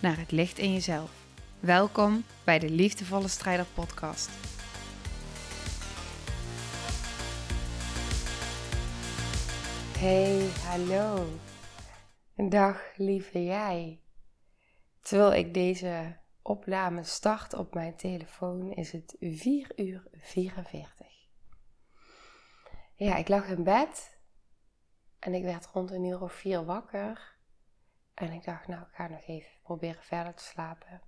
naar het licht in jezelf. Welkom bij de Liefdevolle Strijder Podcast. Hey, hallo. Dag, lieve jij. Terwijl ik deze opname start op mijn telefoon, is het 4 uur 44. Ja, ik lag in bed en ik werd rond een uur of vier wakker. En ik dacht, nou, ik ga nog even proberen verder te slapen.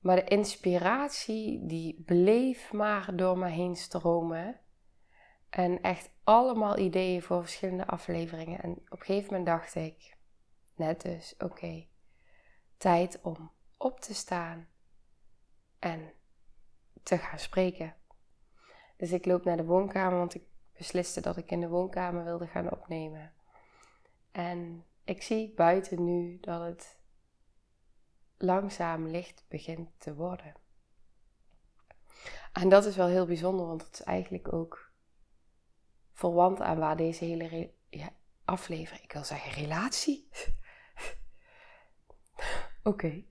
Maar de inspiratie die bleef maar door me heen stromen. En echt allemaal ideeën voor verschillende afleveringen. En op een gegeven moment dacht ik, net dus, oké, tijd om op te staan en te gaan spreken. Dus ik loop naar de woonkamer, want ik besliste dat ik in de woonkamer wilde gaan opnemen. En ik zie buiten nu dat het langzaam licht begint te worden. En dat is wel heel bijzonder, want het is eigenlijk ook verwant aan waar deze hele ja, aflevering, ik wil zeggen relatie. Oké.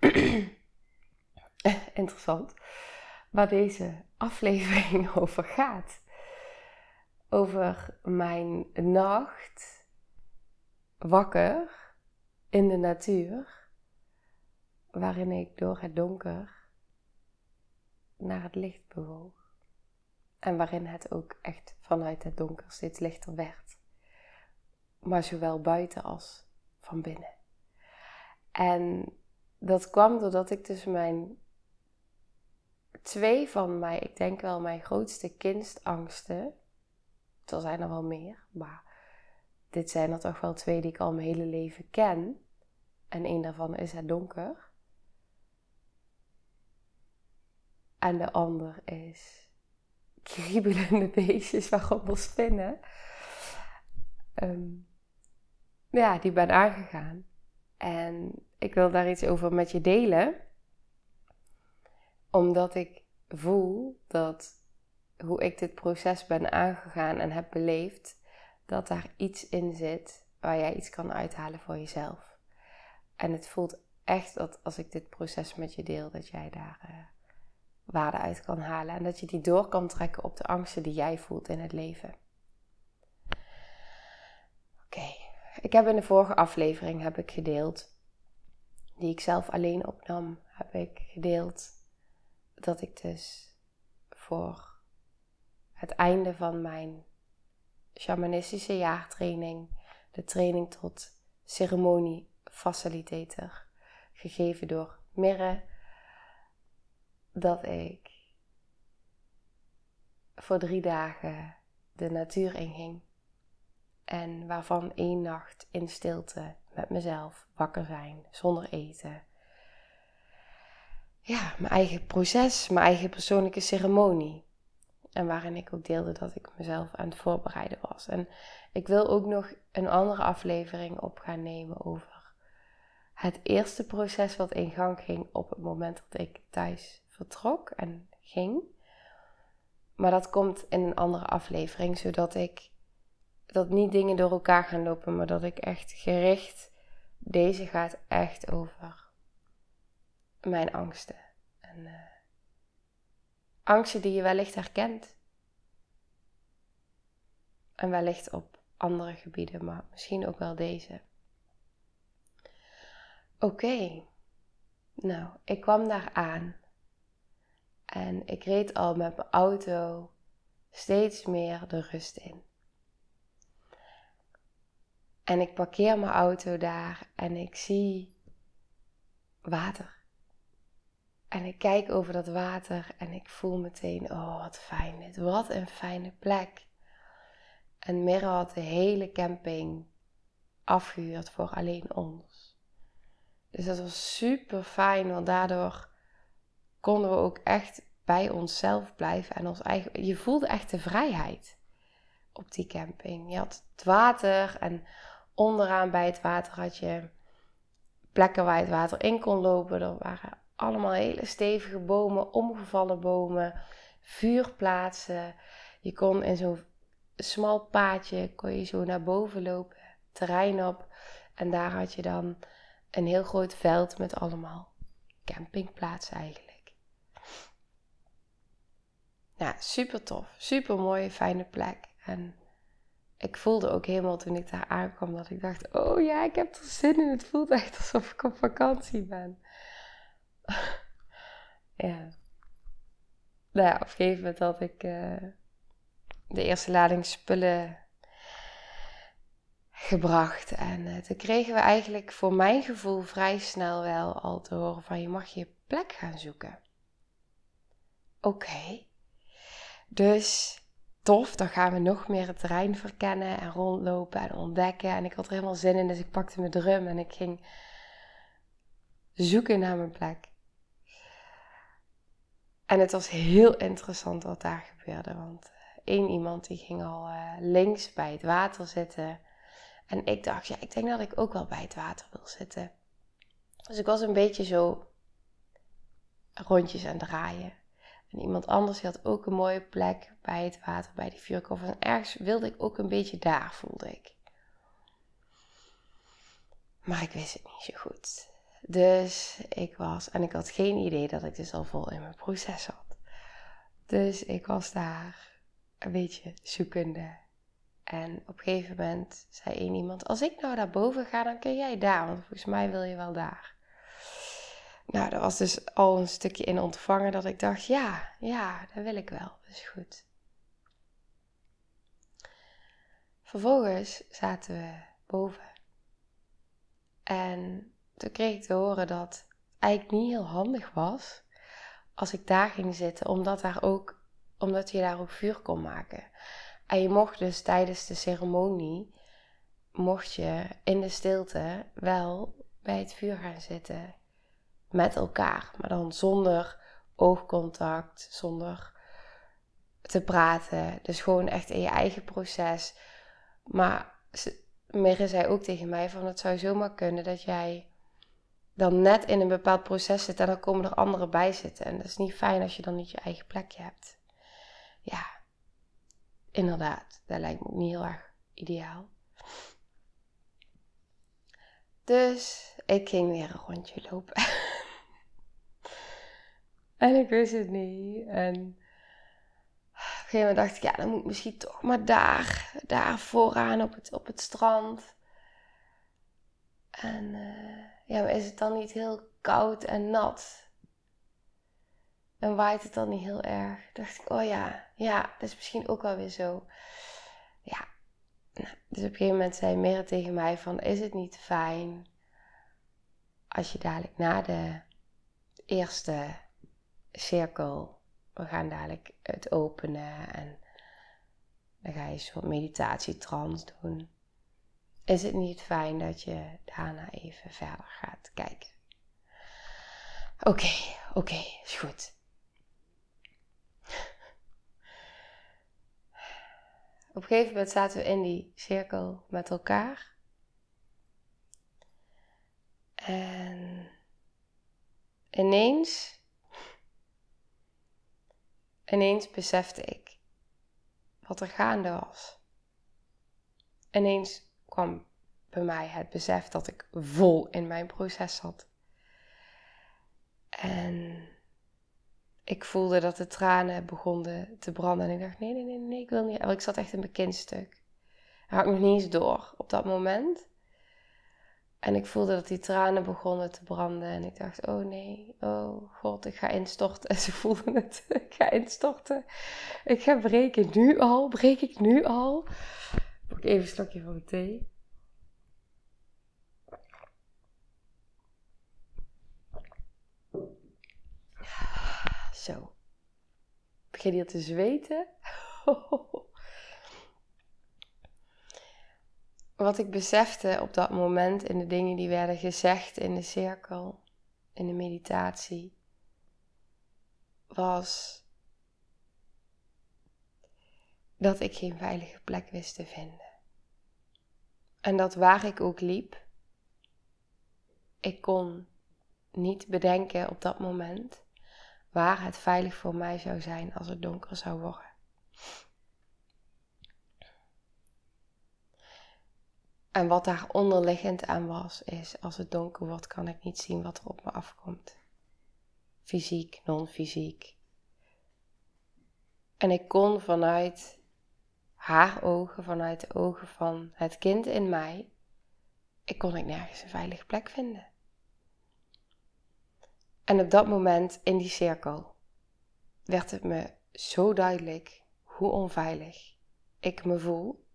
Interessant. Waar deze aflevering over gaat. Over mijn nacht wakker in de natuur, waarin ik door het donker naar het licht bewoog. En waarin het ook echt vanuit het donker steeds lichter werd. Maar zowel buiten als van binnen. En dat kwam doordat ik dus mijn twee van mij, ik denk wel mijn grootste kindangsten, er zijn er wel meer, maar dit zijn er toch wel twee die ik al mijn hele leven ken. En één daarvan is het donker. En de ander is kriebelende beestjes waarop we spinnen. Um, ja, die ben aangegaan. En ik wil daar iets over met je delen. Omdat ik voel dat hoe ik dit proces ben aangegaan en heb beleefd, dat daar iets in zit waar jij iets kan uithalen voor jezelf. En het voelt echt dat als ik dit proces met je deel, dat jij daar uh, waarde uit kan halen. En dat je die door kan trekken op de angsten die jij voelt in het leven. Oké, ik heb in de vorige aflevering heb ik gedeeld, die ik zelf alleen opnam, heb ik gedeeld dat ik dus voor het einde van mijn shamanistische jaartraining, de training tot ceremoniefacilitator, gegeven door Mirre, dat ik voor drie dagen de natuur inging. En waarvan één nacht in stilte met mezelf wakker zijn, zonder eten. Ja, mijn eigen proces, mijn eigen persoonlijke ceremonie. En waarin ik ook deelde dat ik mezelf aan het voorbereiden was. En ik wil ook nog een andere aflevering op gaan nemen over het eerste proces wat in gang ging op het moment dat ik thuis vertrok en ging. Maar dat komt in een andere aflevering, zodat ik dat niet dingen door elkaar gaan lopen, maar dat ik echt gericht. Deze gaat echt over mijn angsten. En uh, angsten die je wellicht herkent. En wellicht op andere gebieden, maar misschien ook wel deze. Oké, nou, ik kwam daar aan. En ik reed al met mijn auto steeds meer de rust in. En ik parkeer mijn auto daar en ik zie water. En ik kijk over dat water en ik voel meteen, oh wat fijn dit, wat een fijne plek. En Mirre had de hele camping afgehuurd voor alleen ons. Dus dat was super fijn, want daardoor konden we ook echt bij onszelf blijven en ons eigen. Je voelde echt de vrijheid op die camping. Je had het water en onderaan bij het water had je plekken waar je het water in kon lopen. Er waren allemaal hele stevige bomen, omgevallen bomen, vuurplaatsen. Je kon in zo'n smal paadje kon je zo naar boven lopen, terrein op. En daar had je dan een heel groot veld met allemaal campingplaatsen eigenlijk. Ja, super tof. Super mooie, fijne plek. En ik voelde ook helemaal toen ik daar aankwam dat ik dacht: Oh ja, ik heb er zin in. Het voelt echt alsof ik op vakantie ben. ja. Nou ja, op een gegeven moment had ik uh, de eerste lading spullen gebracht. En uh, toen kregen we eigenlijk voor mijn gevoel vrij snel wel al te horen van je mag je plek gaan zoeken. Oké. Dus tof, dan gaan we nog meer het terrein verkennen en rondlopen en ontdekken. En ik had er helemaal zin in, dus ik pakte mijn drum en ik ging zoeken naar mijn plek. En het was heel interessant wat daar gebeurde, want eh, één iemand die ging al uh, links bij het water zitten. En ik dacht, ja, ik denk dat ik ook wel bij het water wil zitten. Dus ik was een beetje zo rondjes aan het draaien. En iemand anders had ook een mooie plek bij het water, bij die vuurkoffer. En ergens wilde ik ook een beetje daar, voelde ik. Maar ik wist het niet zo goed. Dus ik was, en ik had geen idee dat ik dus al vol in mijn proces zat. Dus ik was daar een beetje zoekende. En op een gegeven moment zei één iemand: Als ik nou naar boven ga, dan kun jij daar, want volgens mij wil je wel daar. Nou, dat was dus al een stukje in ontvangen dat ik dacht: Ja, ja, dat wil ik wel. Is goed. Vervolgens zaten we boven. En toen kreeg ik te horen dat het eigenlijk niet heel handig was als ik daar ging zitten, omdat, daar ook, omdat je daar ook vuur kon maken. En je mocht dus tijdens de ceremonie, mocht je in de stilte wel bij het vuur gaan zitten met elkaar, maar dan zonder oogcontact, zonder te praten. Dus gewoon echt in je eigen proces. Maar Mirre zei ook tegen mij van het zou zomaar kunnen dat jij dan net in een bepaald proces zit en dan komen er anderen bij zitten. En dat is niet fijn als je dan niet je eigen plekje hebt. Ja, inderdaad, dat lijkt me niet heel erg ideaal. Dus ik ging weer een rondje lopen. en ik wist het niet. En op een gegeven moment dacht ik, ja, dan moet ik misschien toch maar daar, daar vooraan op het, op het strand. En uh, ja, maar is het dan niet heel koud en nat? En waait het dan niet heel erg? Dacht ik, oh ja, ja, dat is misschien ook wel weer zo. Ja, nou, dus op een gegeven moment zei Mera tegen mij van, is het niet fijn als je dadelijk na de eerste cirkel, we gaan dadelijk het openen en dan ga je soort meditatietrans doen is het niet fijn dat je daarna even verder gaat kijken. Oké, oké, is goed. Op een gegeven moment zaten we in die cirkel met elkaar. En ineens, ineens besefte ik wat er gaande was. Ineens kwam bij mij het besef dat ik vol in mijn proces zat. En ik voelde dat de tranen begonnen te branden. En ik dacht: nee, nee, nee, nee, ik wil niet. ik zat echt in mijn kindstuk. Daar had nog niet eens door op dat moment. En ik voelde dat die tranen begonnen te branden. En ik dacht: oh nee, oh god, ik ga instorten. En ze voelden het: ik ga instorten. Ik ga breken nu al. Breek ik nu al? Even een slokje van de thee. Zo. Begin hier te zweten. wat ik besefte op dat moment in de dingen die werden gezegd in de cirkel, in de meditatie, was dat ik geen veilige plek wist te vinden. En dat waar ik ook liep, ik kon niet bedenken op dat moment waar het veilig voor mij zou zijn als het donker zou worden. En wat daar onderliggend aan was, is als het donker wordt, kan ik niet zien wat er op me afkomt. Fysiek, non-fysiek. En ik kon vanuit haar ogen, vanuit de ogen van het kind in mij, ik kon ik nergens een veilige plek vinden. En op dat moment in die cirkel werd het me zo duidelijk hoe onveilig ik me voel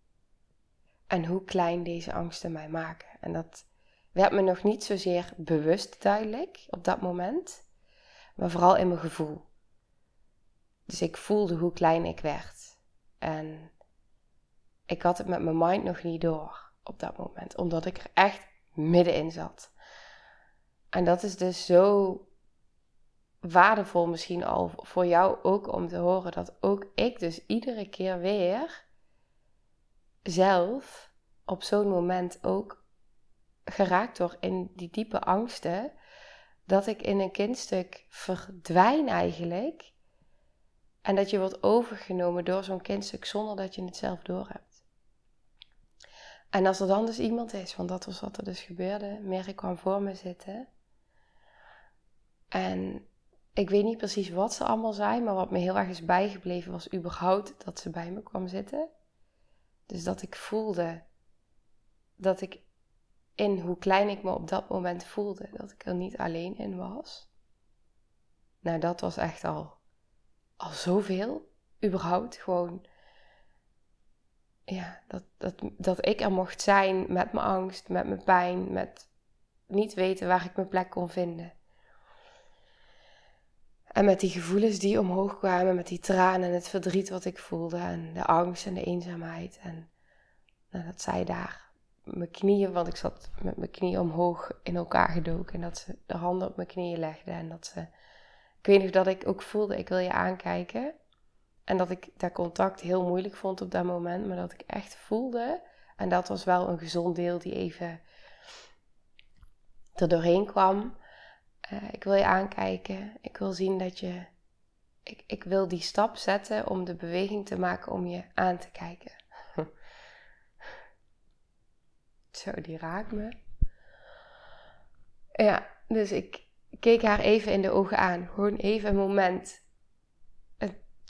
en hoe klein deze angsten mij maken. En dat werd me nog niet zozeer bewust duidelijk op dat moment, maar vooral in mijn gevoel. Dus ik voelde hoe klein ik werd. En ik had het met mijn mind nog niet door op dat moment, omdat ik er echt middenin zat. En dat is dus zo waardevol misschien al voor jou ook om te horen dat ook ik dus iedere keer weer zelf op zo'n moment ook geraakt word in die diepe angsten, dat ik in een kindstuk verdwijn eigenlijk. En dat je wordt overgenomen door zo'n kindstuk zonder dat je het zelf doorhebt. En als er dan dus iemand is, want dat was wat er dus gebeurde, Mary kwam voor me zitten. En ik weet niet precies wat ze allemaal zei, maar wat me heel erg is bijgebleven was überhaupt dat ze bij me kwam zitten. Dus dat ik voelde dat ik in hoe klein ik me op dat moment voelde, dat ik er niet alleen in was. Nou, dat was echt al, al zoveel, überhaupt gewoon. Ja, dat, dat, dat ik er mocht zijn met mijn angst, met mijn pijn, met niet weten waar ik mijn plek kon vinden. En met die gevoelens die omhoog kwamen, met die tranen en het verdriet wat ik voelde en de angst en de eenzaamheid. En nou, dat zij daar mijn knieën, want ik zat met mijn knieën omhoog in elkaar gedoken. En dat ze de handen op mijn knieën legde en dat ze, ik weet nog dat ik ook voelde, ik wil je aankijken. En dat ik dat contact heel moeilijk vond op dat moment, maar dat ik echt voelde. En dat was wel een gezond deel die even er doorheen kwam uh, ik wil je aankijken. Ik wil zien dat je. Ik, ik wil die stap zetten om de beweging te maken om je aan te kijken. Zo, die raakt me. Ja, dus ik keek haar even in de ogen aan. Gewoon even een moment.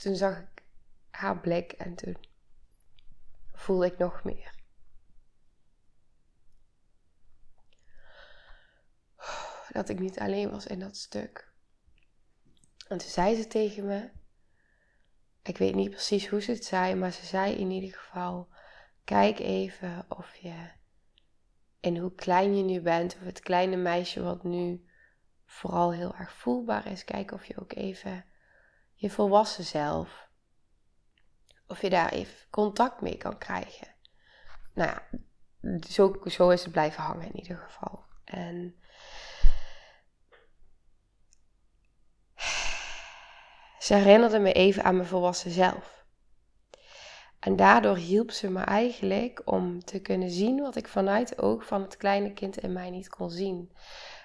En toen zag ik haar blik en toen voelde ik nog meer. dat ik niet alleen was in dat stuk. En toen zei ze tegen me, ik weet niet precies hoe ze het zei, maar ze zei in ieder geval: Kijk even of je in hoe klein je nu bent, of het kleine meisje wat nu vooral heel erg voelbaar is, kijk of je ook even je volwassen zelf, of je daar even contact mee kan krijgen. Nou ja, zo, zo is het blijven hangen in ieder geval. En Ze herinnerde me even aan mijn volwassen zelf. En daardoor hielp ze me eigenlijk om te kunnen zien wat ik vanuit het oog van het kleine kind in mij niet kon zien.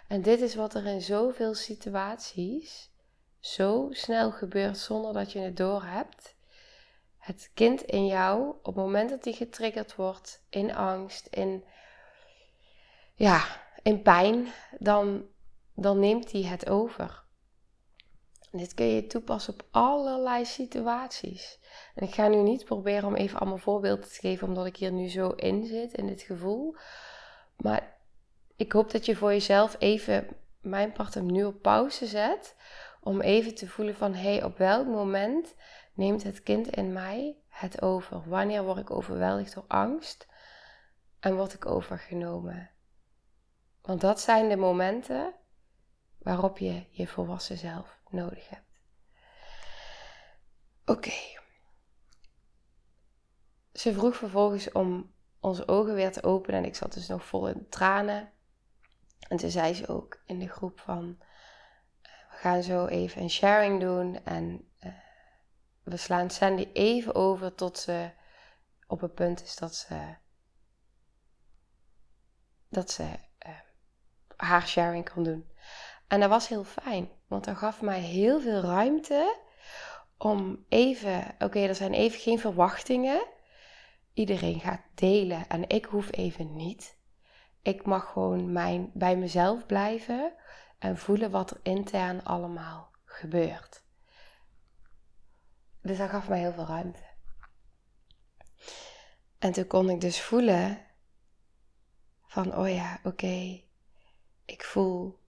En dit is wat er in zoveel situaties zo snel gebeurt zonder dat je het doorhebt. Het kind in jou, op het moment dat hij getriggerd wordt in angst, in, ja, in pijn, dan, dan neemt hij het over. Dit kun je toepassen op allerlei situaties. En ik ga nu niet proberen om even allemaal voorbeelden te geven, omdat ik hier nu zo in zit, in dit gevoel. Maar ik hoop dat je voor jezelf even mijn part nu op pauze zet. Om even te voelen van, hé, hey, op welk moment neemt het kind in mij het over? Wanneer word ik overweldigd door angst? En word ik overgenomen? Want dat zijn de momenten waarop je je volwassen zelf nodig hebt. Oké. Ze vroeg vervolgens om onze ogen weer te openen. En ik zat dus nog vol in tranen. En toen zei ze ook in de groep van, gaan zo even een sharing doen. En uh, we slaan Sandy even over tot ze op het punt is dat ze, dat ze uh, haar sharing kan doen. En dat was heel fijn, want dat gaf mij heel veel ruimte om even, oké, er zijn even geen verwachtingen. Iedereen gaat delen en ik hoef even niet. Ik mag gewoon mijn, bij mezelf blijven en voelen wat er intern allemaal gebeurt. Dus dat gaf mij heel veel ruimte. En toen kon ik dus voelen van, oh ja, oké, ik voel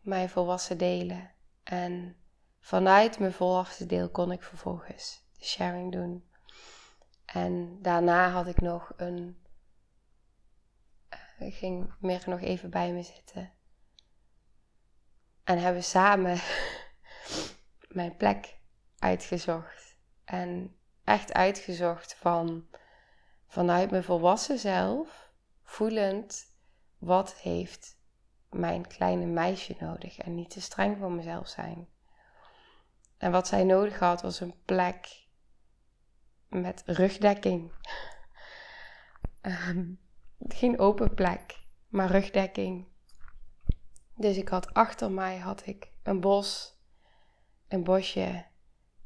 mijn volwassen delen. En vanuit mijn volwassen deel kon ik vervolgens de sharing doen. En daarna had ik nog een. Uh, ging meer nog even bij me zitten. En hebben samen mijn plek uitgezocht. En echt uitgezocht van vanuit mijn volwassen zelf, voelend wat heeft mijn kleine meisje nodig en niet te streng voor mezelf zijn. En wat zij nodig had was een plek met rugdekking. Ehm, geen open plek, maar rugdekking. Dus ik had achter mij had ik een bos, een bosje.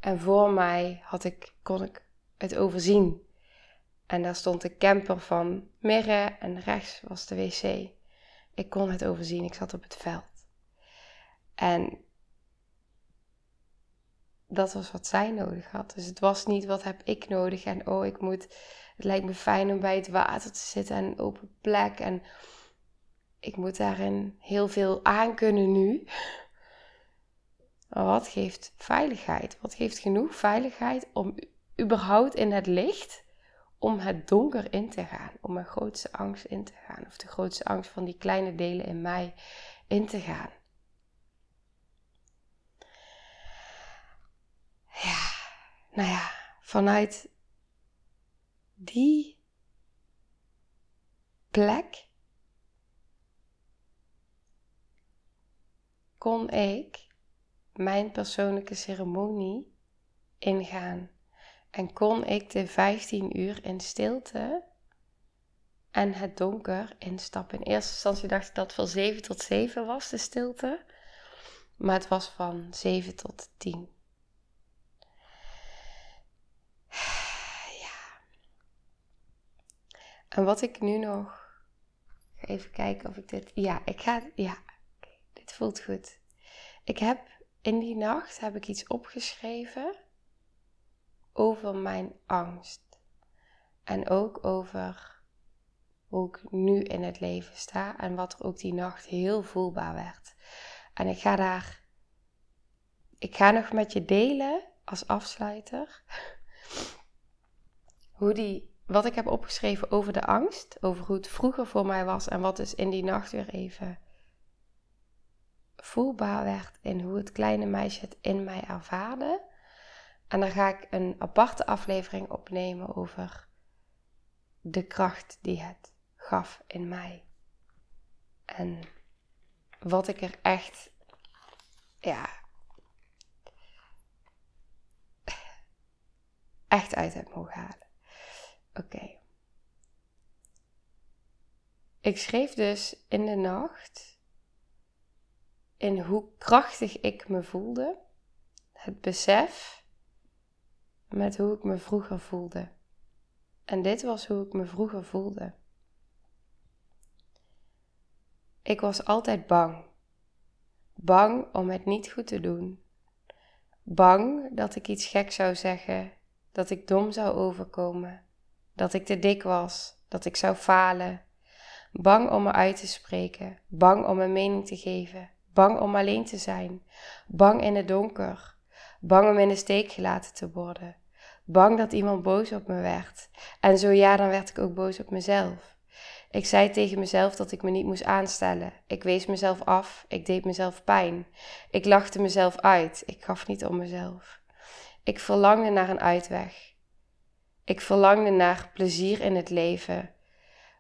En voor mij had ik, kon ik het overzien. En daar stond de camper van Mirre en rechts was de wc. Ik kon het overzien, ik zat op het veld. En dat was wat zij nodig had. Dus het was niet wat heb ik nodig en oh, ik moet, het lijkt me fijn om bij het water te zitten en een open plek en ik moet daarin heel veel aan kunnen nu. Maar wat geeft veiligheid? Wat geeft genoeg veiligheid om überhaupt in het licht om het donker in te gaan, om mijn grootste angst in te gaan, of de grootste angst van die kleine delen in mij in te gaan. Ja, nou ja, vanuit die plek kon ik mijn persoonlijke ceremonie ingaan en kon ik de 15 uur in stilte en het donker instappen. In eerste instantie dacht ik dat het van 7 tot 7 was, de stilte. Maar het was van 7 tot 10. Ja. En wat ik nu nog. Even kijken of ik dit. Ja, ik ga. Ja, dit voelt goed. Ik heb in die nacht heb ik iets opgeschreven over mijn angst. En ook over hoe ik nu in het leven sta en wat er ook die nacht heel voelbaar werd. En ik ga daar, ik ga nog met je delen als afsluiter hoe die, wat ik heb opgeschreven over de angst, over hoe het vroeger voor mij was en wat dus in die nacht weer even voelbaar werd in hoe het kleine meisje het in mij ervaarde. En dan ga ik een aparte aflevering opnemen over de kracht die het gaf in mij. En wat ik er echt, ja, echt uit heb mogen halen. Oké. Ik schreef dus in de nacht in hoe krachtig ik me voelde. Het besef met hoe ik me vroeger voelde. En dit was hoe ik me vroeger voelde. Ik was altijd bang. Bang om het niet goed te doen. Bang dat ik iets gek zou zeggen, dat ik dom zou overkomen, dat ik te dik was, dat ik zou falen. Bang om me uit te spreken, bang om een mening te geven, bang om alleen te zijn, bang in het donker, Bang om in de steek gelaten te worden. Bang dat iemand boos op me werd. En zo ja, dan werd ik ook boos op mezelf. Ik zei tegen mezelf dat ik me niet moest aanstellen. Ik wees mezelf af. Ik deed mezelf pijn. Ik lachte mezelf uit. Ik gaf niet om mezelf. Ik verlangde naar een uitweg. Ik verlangde naar plezier in het leven.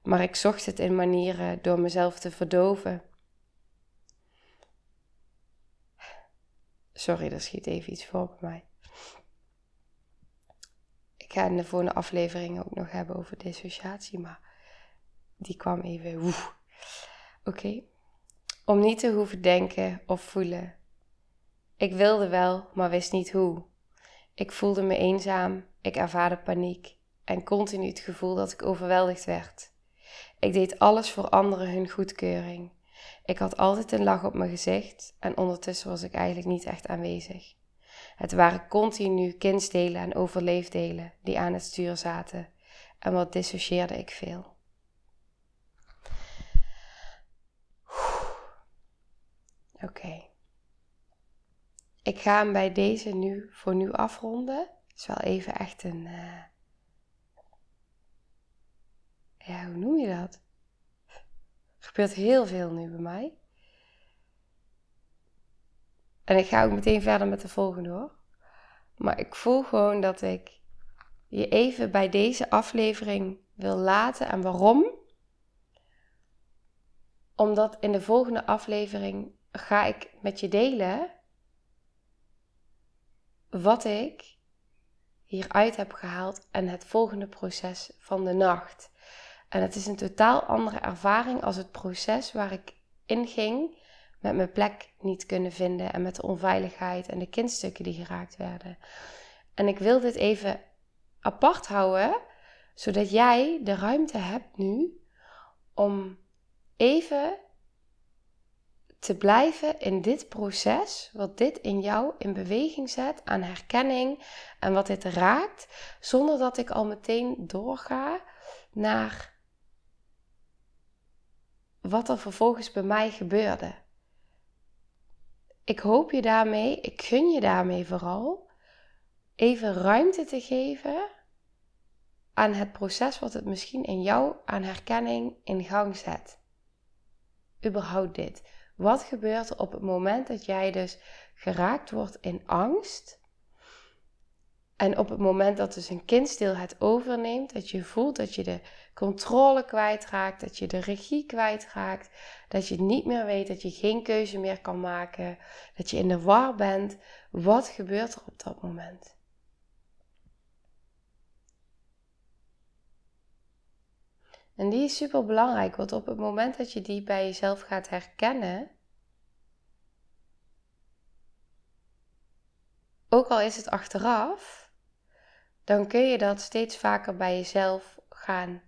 Maar ik zocht het in manieren door mezelf te verdoven. Sorry, er schiet even iets voor bij mij. Ik ga in de volgende aflevering ook nog hebben over dissociatie, maar die kwam even. Oké. Om niet te hoeven denken of voelen. Ik wilde wel, maar wist niet hoe. Ik voelde me eenzaam, ik ervaarde paniek en continu het gevoel dat ik overweldigd werd. Ik deed alles voor anderen hun goedkeuring. Ik had altijd een lach op mijn gezicht en ondertussen was ik eigenlijk niet echt aanwezig. Het waren continu kindsdelen en overleefdelen die aan het stuur zaten en wat dissocieerde ik veel. Oké. Ik ga hem bij deze nu voor nu afronden. Het is wel even echt een. Uh... Ja, hoe noem je dat? Er gebeurt heel veel nu bij mij. En ik ga ook meteen verder met de volgende hoor. Maar ik voel gewoon dat ik je even bij deze aflevering wil laten. En waarom? Omdat in de volgende aflevering ga ik met je delen wat ik hieruit heb gehaald en het volgende proces van de nacht. En het is een totaal andere ervaring als het proces waar ik in ging met mijn plek niet kunnen vinden en met de onveiligheid en de kindstukken die geraakt werden. En ik wil dit even apart houden, zodat jij de ruimte hebt nu om even te blijven in dit proces, wat dit in jou in beweging zet aan herkenning en wat dit raakt, zonder dat ik al meteen doorga naar wat er vervolgens bij mij gebeurde. Ik hoop je daarmee, ik gun je daarmee vooral, even ruimte te geven aan het proces wat het misschien in jou aan herkenning in gang zet. Überhaupt dit. Wat gebeurt er op het moment dat jij dus geraakt wordt in angst? En op het moment dat dus een kindstil het overneemt, dat je voelt dat je de controle kwijtraakt, dat je de regie kwijtraakt, dat je niet meer weet, dat je geen keuze meer kan maken, dat je in de war bent. Wat gebeurt er op dat moment? En die is super belangrijk, want op het moment dat je die bij jezelf gaat herkennen, ook al is het achteraf, dan kun je dat steeds vaker bij jezelf gaan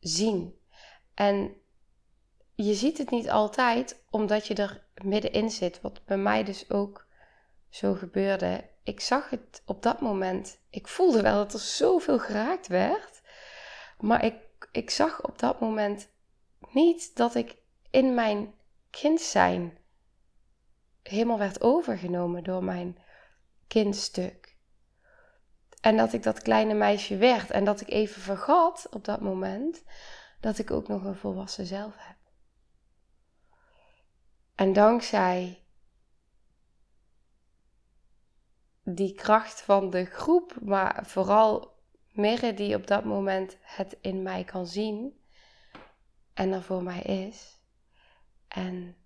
zien. En je ziet het niet altijd omdat je er middenin zit, wat bij mij dus ook zo gebeurde. Ik zag het op dat moment, ik voelde wel dat er zoveel geraakt werd, maar ik ik zag op dat moment niet dat ik in mijn kind zijn helemaal werd overgenomen door mijn kindstuk. En dat ik dat kleine meisje werd en dat ik even vergat op dat moment dat ik ook nog een volwassen zelf heb. En dankzij die kracht van de groep, maar vooral Mirre die op dat moment het in mij kan zien en er voor mij is. En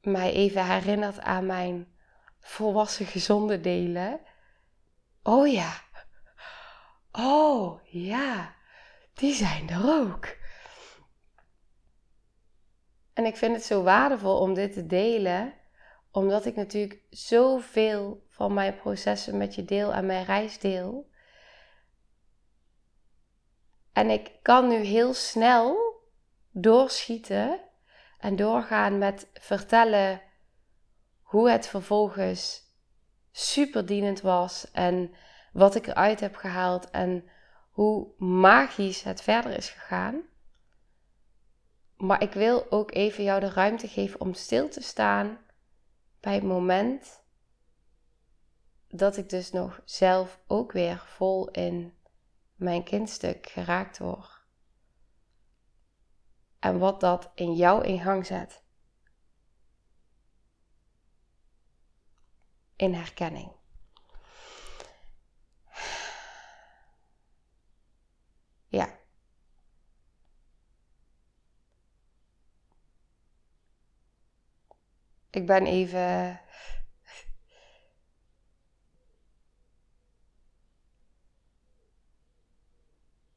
mij even herinnert aan mijn volwassen gezonde delen. Oh ja. Oh ja. Die zijn er ook. En ik vind het zo waardevol om dit te delen, omdat ik natuurlijk zoveel van mijn processen met je deel en mijn reis deel. En ik kan nu heel snel doorschieten en doorgaan met vertellen hoe het vervolgens superdienend was en wat ik eruit heb gehaald en hoe magisch het verder is gegaan. Maar ik wil ook even jou de ruimte geven om stil te staan bij het moment dat ik dus nog zelf ook weer vol in mijn kindstuk geraakt word. En wat dat in jou in gang zet. in herkenning. Ja. Ik ben even.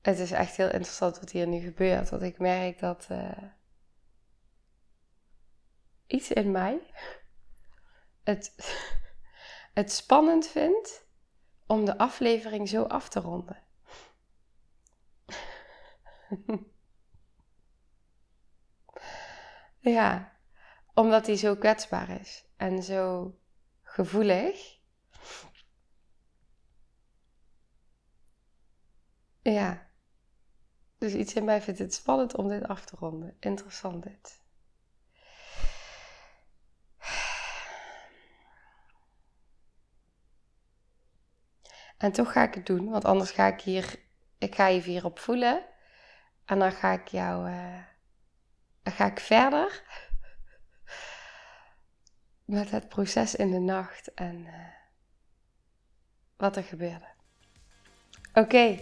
Het is echt heel interessant wat hier nu gebeurt, want ik merk dat eh, iets in mij het het spannend vindt om de aflevering zo af te ronden. ja, omdat hij zo kwetsbaar is en zo gevoelig. Ja. Dus iets in mij vindt het spannend om dit af te ronden. Interessant dit. En toch ga ik het doen, want anders ga ik hier, ik ga je hier op voelen. En dan ga ik jou, uh, dan ga ik verder met het proces in de nacht en uh, wat er gebeurde. Oké.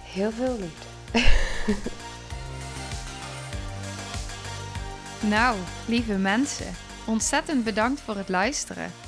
Heel veel liefde. nou, lieve mensen, ontzettend bedankt voor het luisteren.